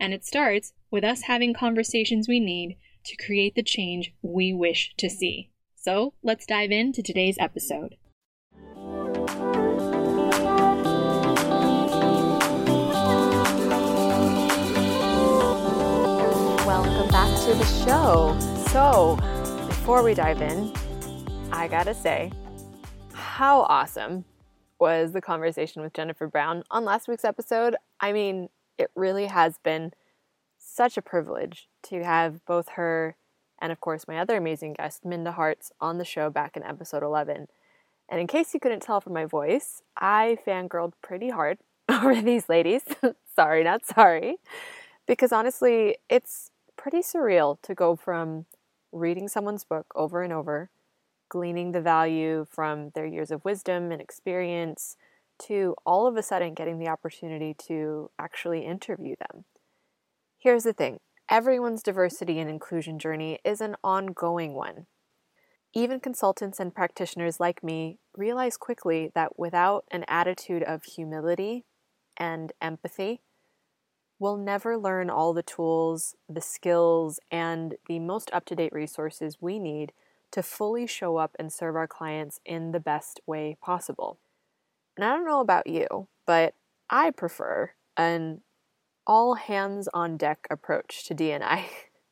And it starts with us having conversations we need to create the change we wish to see. So let's dive into today's episode. Welcome back to the show. So, before we dive in, I gotta say, how awesome was the conversation with Jennifer Brown on last week's episode? I mean, it really has been such a privilege to have both her and, of course, my other amazing guest, Minda Harts, on the show back in episode 11. And in case you couldn't tell from my voice, I fangirled pretty hard over these ladies. sorry, not sorry. Because honestly, it's pretty surreal to go from reading someone's book over and over, gleaning the value from their years of wisdom and experience, to all of a sudden getting the opportunity to actually interview them. Here's the thing everyone's diversity and inclusion journey is an ongoing one. Even consultants and practitioners like me realize quickly that without an attitude of humility and empathy, we'll never learn all the tools, the skills, and the most up to date resources we need to fully show up and serve our clients in the best way possible. And I don't know about you, but I prefer an all hands on deck approach to D&I.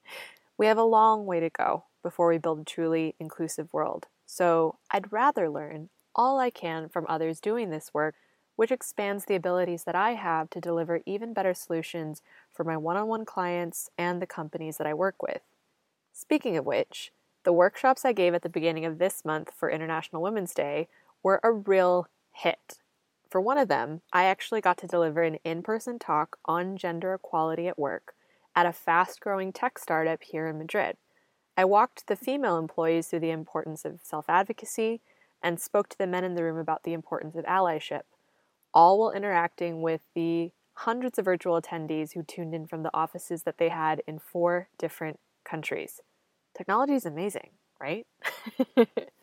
we have a long way to go before we build a truly inclusive world. So I'd rather learn all I can from others doing this work, which expands the abilities that I have to deliver even better solutions for my one on one clients and the companies that I work with. Speaking of which, the workshops I gave at the beginning of this month for International Women's Day were a real hit. For one of them, I actually got to deliver an in person talk on gender equality at work at a fast growing tech startup here in Madrid. I walked the female employees through the importance of self advocacy and spoke to the men in the room about the importance of allyship, all while interacting with the hundreds of virtual attendees who tuned in from the offices that they had in four different countries. Technology is amazing, right?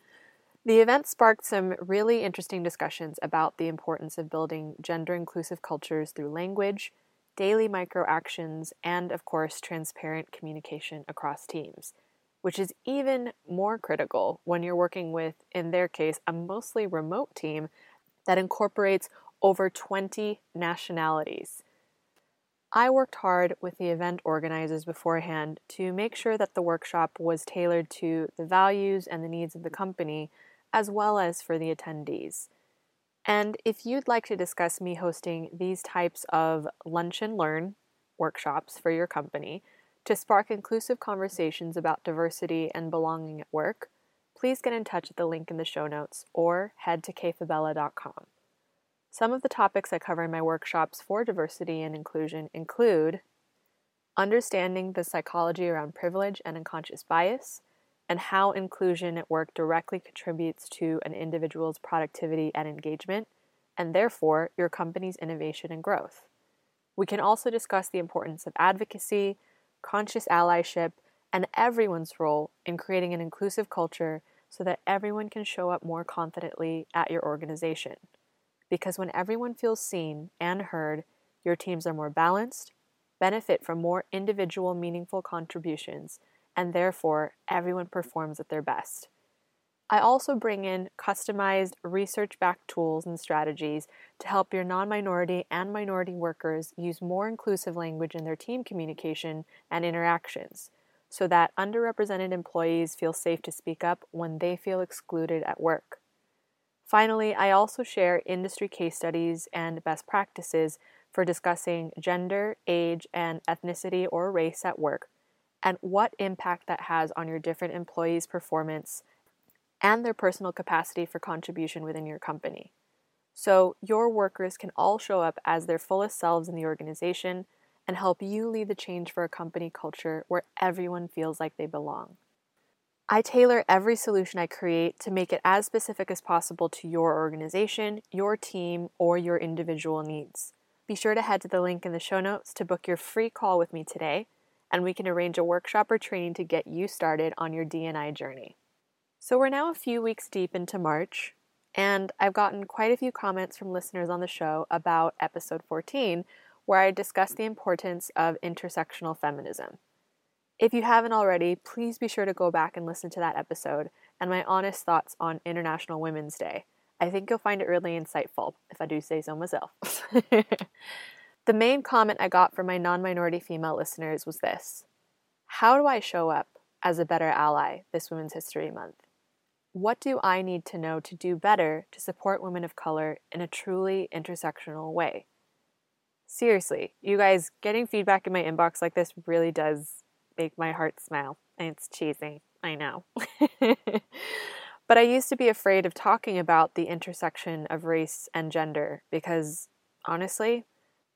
The event sparked some really interesting discussions about the importance of building gender inclusive cultures through language, daily micro actions, and of course, transparent communication across teams, which is even more critical when you're working with, in their case, a mostly remote team that incorporates over 20 nationalities. I worked hard with the event organizers beforehand to make sure that the workshop was tailored to the values and the needs of the company as well as for the attendees. And if you'd like to discuss me hosting these types of lunch and learn workshops for your company to spark inclusive conversations about diversity and belonging at work, please get in touch at the link in the show notes or head to kfabella.com. Some of the topics I cover in my workshops for diversity and inclusion include understanding the psychology around privilege and unconscious bias, and how inclusion at work directly contributes to an individual's productivity and engagement, and therefore your company's innovation and growth. We can also discuss the importance of advocacy, conscious allyship, and everyone's role in creating an inclusive culture so that everyone can show up more confidently at your organization. Because when everyone feels seen and heard, your teams are more balanced, benefit from more individual meaningful contributions, and therefore everyone performs at their best. I also bring in customized research backed tools and strategies to help your non minority and minority workers use more inclusive language in their team communication and interactions. so that underrepresented employees feel safe to speak up when they feel excluded at work. Finally, I also share industry case studies and best practices for discussing gender, age, and ethnicity or race at work and what impact that has on your different employees' performance and their personal capacity for contribution within your company. So, your workers can all show up as their fullest selves in the organization and help you lead the change for a company culture where everyone feels like they belong. I tailor every solution I create to make it as specific as possible to your organization, your team, or your individual needs. Be sure to head to the link in the show notes to book your free call with me today, and we can arrange a workshop or training to get you started on your DNI journey. So, we're now a few weeks deep into March, and I've gotten quite a few comments from listeners on the show about episode 14, where I discuss the importance of intersectional feminism. If you haven't already, please be sure to go back and listen to that episode and my honest thoughts on International Women's Day. I think you'll find it really insightful, if I do say so myself. the main comment I got from my non minority female listeners was this How do I show up as a better ally this Women's History Month? What do I need to know to do better to support women of color in a truly intersectional way? Seriously, you guys, getting feedback in my inbox like this really does make my heart smile. And it's cheesy, I know. but I used to be afraid of talking about the intersection of race and gender because, honestly,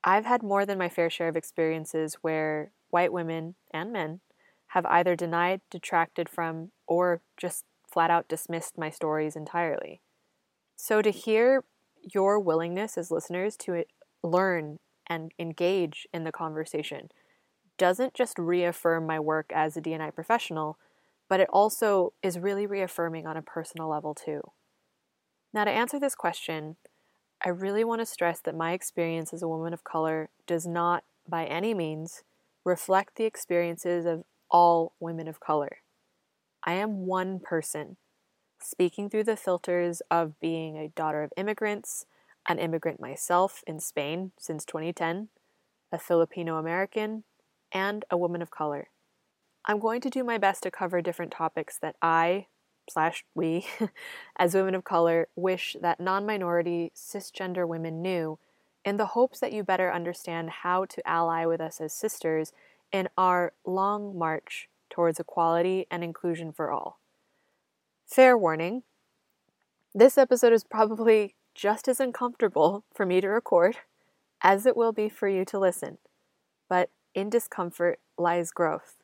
I've had more than my fair share of experiences where white women and men have either denied, detracted from, or just flat out dismissed my stories entirely. So to hear your willingness as listeners to uh, learn and engage in the conversation doesn't just reaffirm my work as a DNI professional, but it also is really reaffirming on a personal level too. Now, to answer this question, I really want to stress that my experience as a woman of color does not, by any means, reflect the experiences of all women of color. I am one person, speaking through the filters of being a daughter of immigrants, an immigrant myself in Spain since 2010, a Filipino American, and a woman of color. I'm going to do my best to cover different topics that I, slash we, as women of color, wish that non minority cisgender women knew in the hopes that you better understand how to ally with us as sisters in our long march towards equality and inclusion for all. Fair warning this episode is probably just as uncomfortable for me to record as it will be for you to listen, but in discomfort lies growth.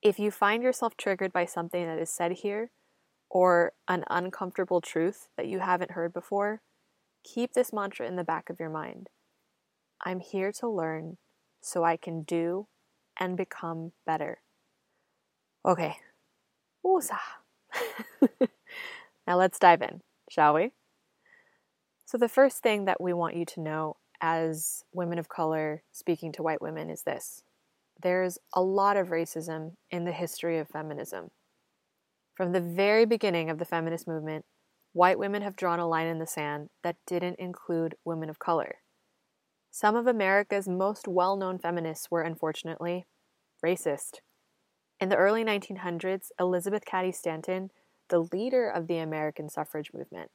If you find yourself triggered by something that is said here, or an uncomfortable truth that you haven't heard before, keep this mantra in the back of your mind. I'm here to learn so I can do and become better. Okay. Now let's dive in, shall we? So, the first thing that we want you to know as women of color speaking to white women is this there's a lot of racism in the history of feminism. From the very beginning of the feminist movement, white women have drawn a line in the sand that didn't include women of color. Some of America's most well known feminists were unfortunately racist. In the early 1900s, Elizabeth Cady Stanton, the leader of the American suffrage movement,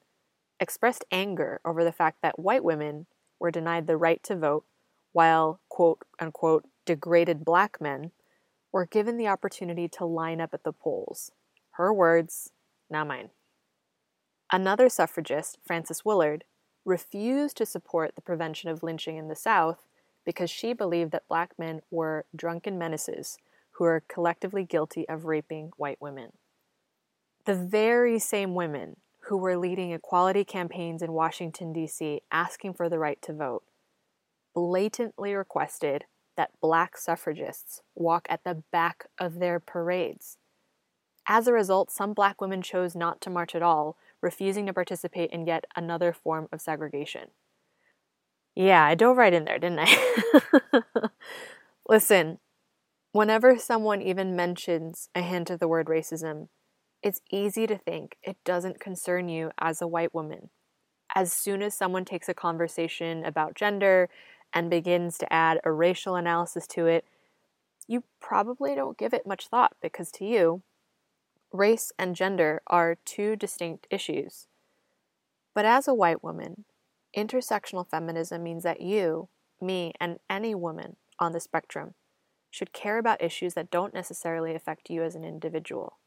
expressed anger over the fact that white women were denied the right to vote while, quote unquote, degraded black men were given the opportunity to line up at the polls. Her words, not mine. Another suffragist, Frances Willard, refused to support the prevention of lynching in the South because she believed that black men were drunken menaces who are collectively guilty of raping white women. The very same women who were leading equality campaigns in Washington, D.C., asking for the right to vote, blatantly requested that black suffragists walk at the back of their parades. As a result, some black women chose not to march at all, refusing to participate in yet another form of segregation. Yeah, I dove right in there, didn't I? Listen, Whenever someone even mentions a hint of the word racism, it's easy to think it doesn't concern you as a white woman. As soon as someone takes a conversation about gender and begins to add a racial analysis to it, you probably don't give it much thought because to you, race and gender are two distinct issues. But as a white woman, intersectional feminism means that you, me, and any woman on the spectrum should care about issues that don't necessarily affect you as an individual.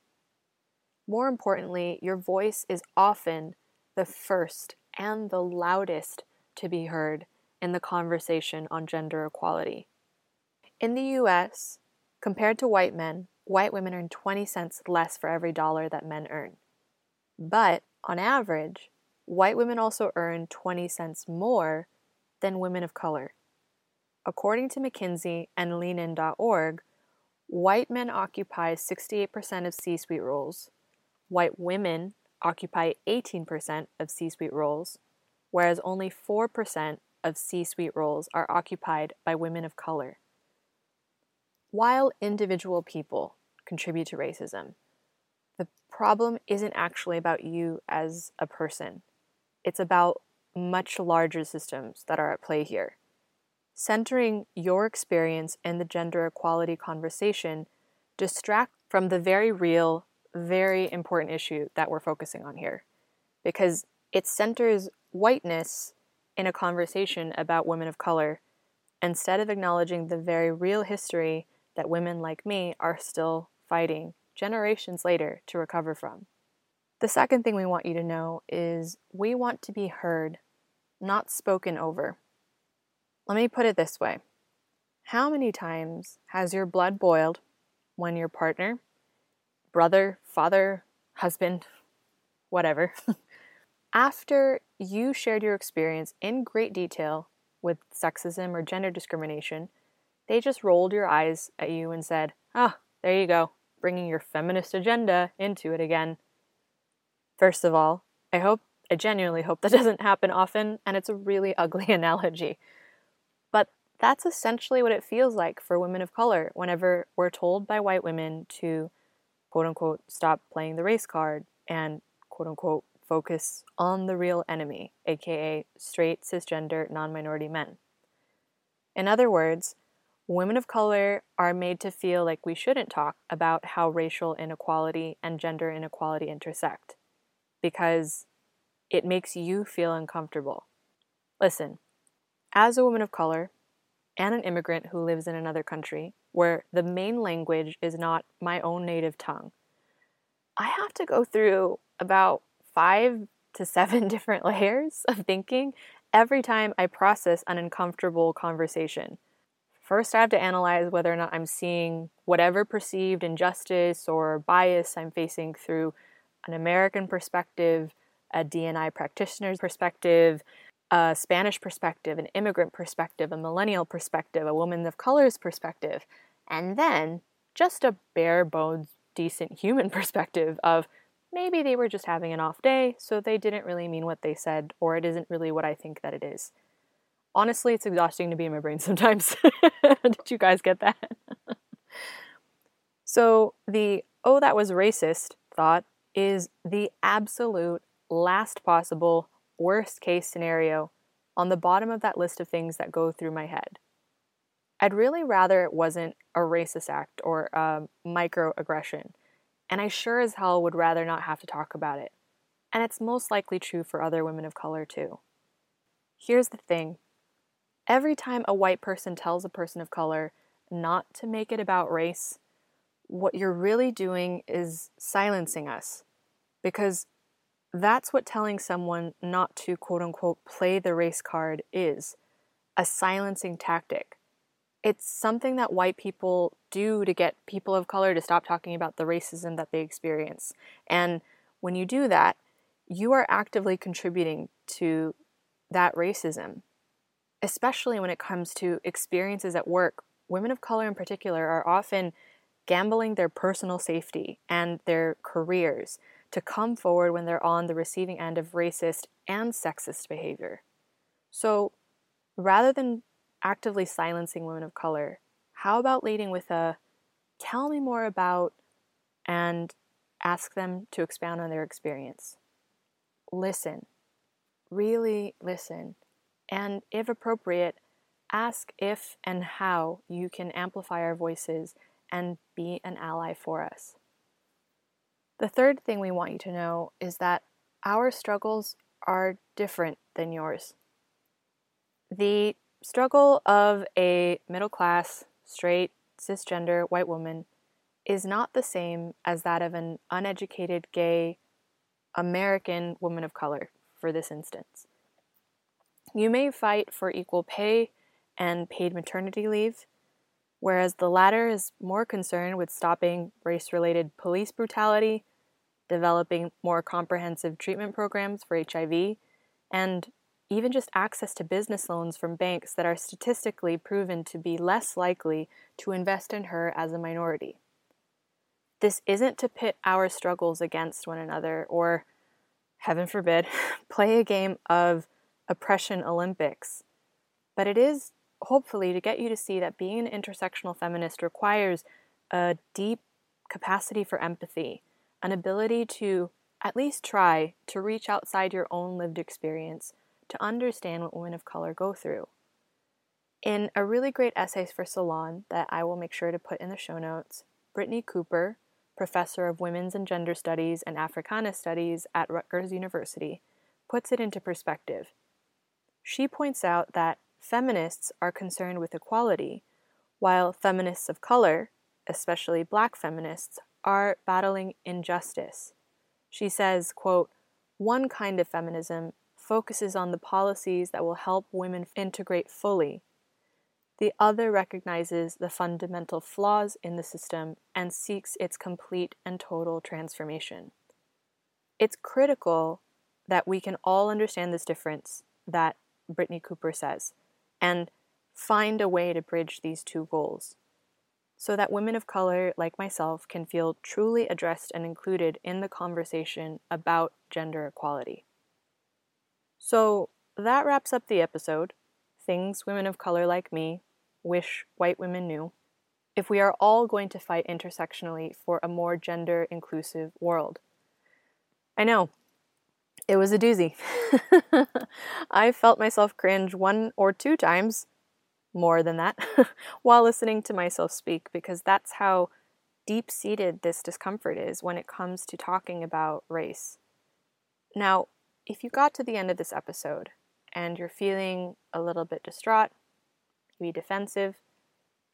More importantly, your voice is often the first and the loudest to be heard in the conversation on gender equality. In the US, compared to white men, white women earn 20 cents less for every dollar that men earn. But on average, white women also earn 20 cents more than women of color. According to McKinsey and leanin.org, white men occupy 68% of C suite roles, white women occupy 18% of C suite roles, whereas only 4% of C suite roles are occupied by women of color. While individual people contribute to racism, the problem isn't actually about you as a person. It's about much larger systems that are at play here. Centering your experience in the gender equality conversation distract from the very real, very important issue that we're focusing on here. Because it centers whiteness in a conversation about women of color instead of acknowledging the very real history that women like me are still fighting generations later to recover from. The second thing we want you to know is we want to be heard, not spoken over. Let me put it this way How many times has your blood boiled when your partner, brother, father, husband, whatever, after you shared your experience in great detail with sexism or gender discrimination, they just rolled your eyes at you and said, Ah, oh, there you go, bringing your feminist agenda into it again. First of all, I hope, I genuinely hope that doesn't happen often, and it's a really ugly analogy. But that's essentially what it feels like for women of color whenever we're told by white women to quote unquote stop playing the race card and quote unquote focus on the real enemy, aka straight, cisgender, non minority men. In other words, women of color are made to feel like we shouldn't talk about how racial inequality and gender inequality intersect because it makes you feel uncomfortable. Listen, as a woman of color and an immigrant who lives in another country where the main language is not my own native tongue, I have to go through about five to seven different layers of thinking every time I process an uncomfortable conversation. First, I have to analyze whether or not I'm seeing whatever perceived injustice or bias I'm facing through an American perspective, a DNI practitioner's perspective, a Spanish perspective, an immigrant perspective, a millennial perspective, a woman of color's perspective, and then just a bare bones, decent human perspective of maybe they were just having an off day, so they didn't really mean what they said, or it isn't really what I think that it is. Honestly, it's exhausting to be in my brain sometimes. Did you guys get that? so, the oh, that was racist thought is the absolute last possible worst case scenario on the bottom of that list of things that go through my head. I'd really rather it wasn't a racist act or a microaggression and I sure as hell would rather not have to talk about it. And it's most likely true for other women of color too. Here's the thing every time a white person tells a person of color not to make it about race, what you're really doing is silencing us. Because that's what telling someone not to quote unquote play the race card is a silencing tactic it's something that white people do to get people of color to stop talking about the racism that they experience. And when you do that, you are actively contributing to that racism, especially when it comes to experiences at work. Women of color, in particular, are often gambling their personal safety and their careers to come forward when they're on the receiving end of racist and sexist behavior. So rather than actively silencing women of color, how about leading with a tell me more about and ask them to expound on their experience? Listen, really listen, and if appropriate, ask if and how you can amplify our voices and be an ally for us. The third thing we want you to know is that our struggles are different than yours. The struggle of a middle class, straight, cisgender white woman is not the same as that of an uneducated, gay, American woman of color, for this instance. You may fight for equal pay and paid maternity leave, whereas the latter is more concerned with stopping race related police brutality, developing more comprehensive treatment programs for HIV, and even just access to business loans from banks that are statistically proven to be less likely to invest in her as a minority. This isn't to pit our struggles against one another or, heaven forbid, play a game of oppression Olympics, but it is hopefully to get you to see that being an intersectional feminist requires a deep capacity for empathy, an ability to at least try to reach outside your own lived experience to understand what women of color go through. In a really great essay for Salon that I will make sure to put in the show notes, Brittney Cooper, professor of women's and gender studies and Africana studies at Rutgers University, puts it into perspective. She points out that feminists are concerned with equality, while feminists of color, especially black feminists, are battling injustice. She says, quote, one kind of feminism focuses on the policies that will help women integrate fully. The other recognizes the fundamental flaws in the system and seeks its complete and total transformation. It's critical that we can all understand this difference that Brittney Cooper says and find a way to bridge these two goals so that women of color like myself can feel truly addressed and included in the conversation about gender equality. So that wraps up the episode. Things women of color like me wish white women knew. If we are all going to fight intersectionally for a more gender inclusive world. I know, it was a doozy. I felt myself cringe one or two times, more than that, while listening to myself speak because that's how deep seated this discomfort is when it comes to talking about race. Now, if you got to the end of this episode and you're feeling a little bit distraught, maybe defensive,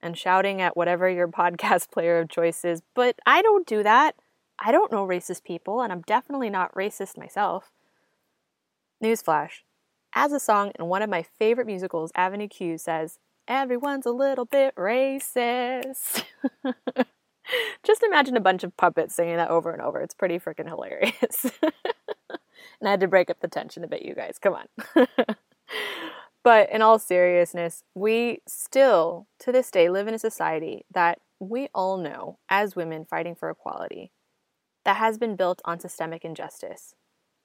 and shouting at whatever your podcast player of choice is, but I don't do that. I don't know racist people, and I'm definitely not racist myself. Newsflash. As a song in one of my favorite musicals, Avenue Q says, Everyone's a little bit racist. Just imagine a bunch of puppets singing that over and over. It's pretty freaking hilarious. and I had to break up the tension a bit, you guys. Come on. but in all seriousness, we still, to this day, live in a society that we all know, as women fighting for equality, that has been built on systemic injustice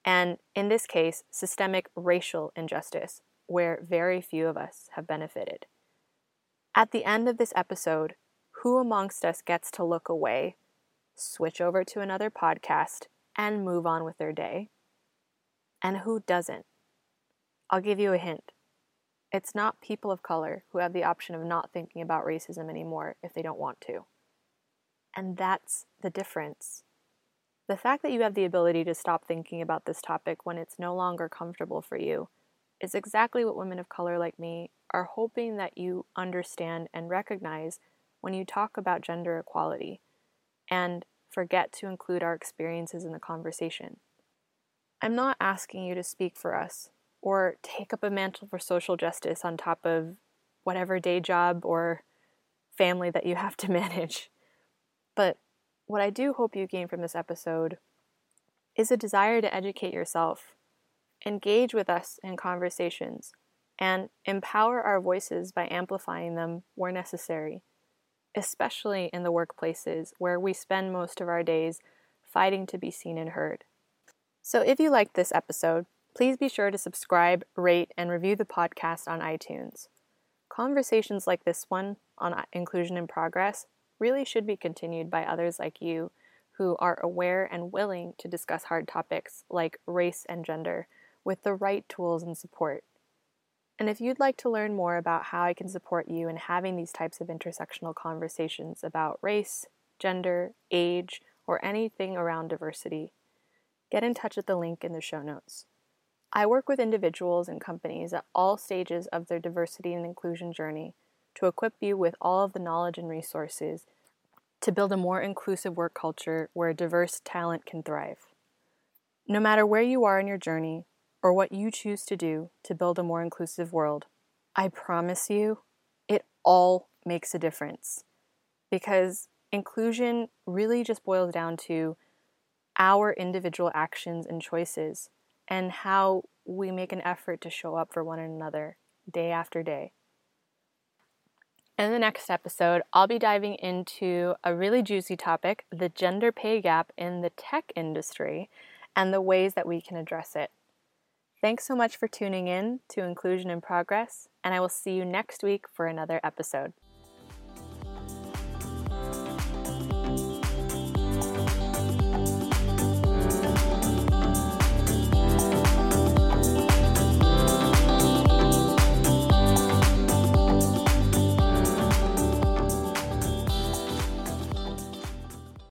and in this case, systemic racial injustice, where very few of us have benefited. At the end of this episode, who amongst us gets to look away, switch over to another podcast, and move on with their day? And who doesn't? I'll give you a hint. It's not people of color who have the option of not thinking about racism anymore if they don't want to. And that's the difference the fact that you have the ability to stop thinking about this topic when it's no longer comfortable for you is exactly what women of color like me are hoping that you understand and recognize when you talk about gender equality and forget to include our experiences in the conversation. I'm not asking you to speak for us or take up a mantle for social justice on top of whatever day job or family that you have to manage. But what I do hope you gain from this episode is a desire to educate yourself, engage with us in conversations, and empower our voices by amplifying them where necessary, especially in the workplaces where we spend most of our days fighting to be seen and heard. So, if you liked this episode, please be sure to subscribe, rate, and review the podcast on iTunes. Conversations like this one on uh, Inclusion in Progress really should be continued by others like you who are aware and willing to discuss hard topics like race and gender with the right tools and support. And if you'd like to learn more about how I can support you in having these types of intersectional conversations about race, gender, age, or anything around diversity, get in touch at the link in the show notes. I work with individuals and companies at all stages of their diversity and inclusion journey to equip you with all of the knowledge and resources to build a more inclusive work culture where diverse talent can thrive. No matter where you are in your journey or what you choose to do to build a more inclusive world, I promise you, it all makes a difference. Because inclusion really just boils down to our individual actions and choices and how we make an effort to show up for one another day after day. In the next episode, I'll be diving into a really juicy topic the gender pay gap in the tech industry and the ways that we can address it. Thanks so much for tuning in to Inclusion in Progress, and I will see you next week for another episode.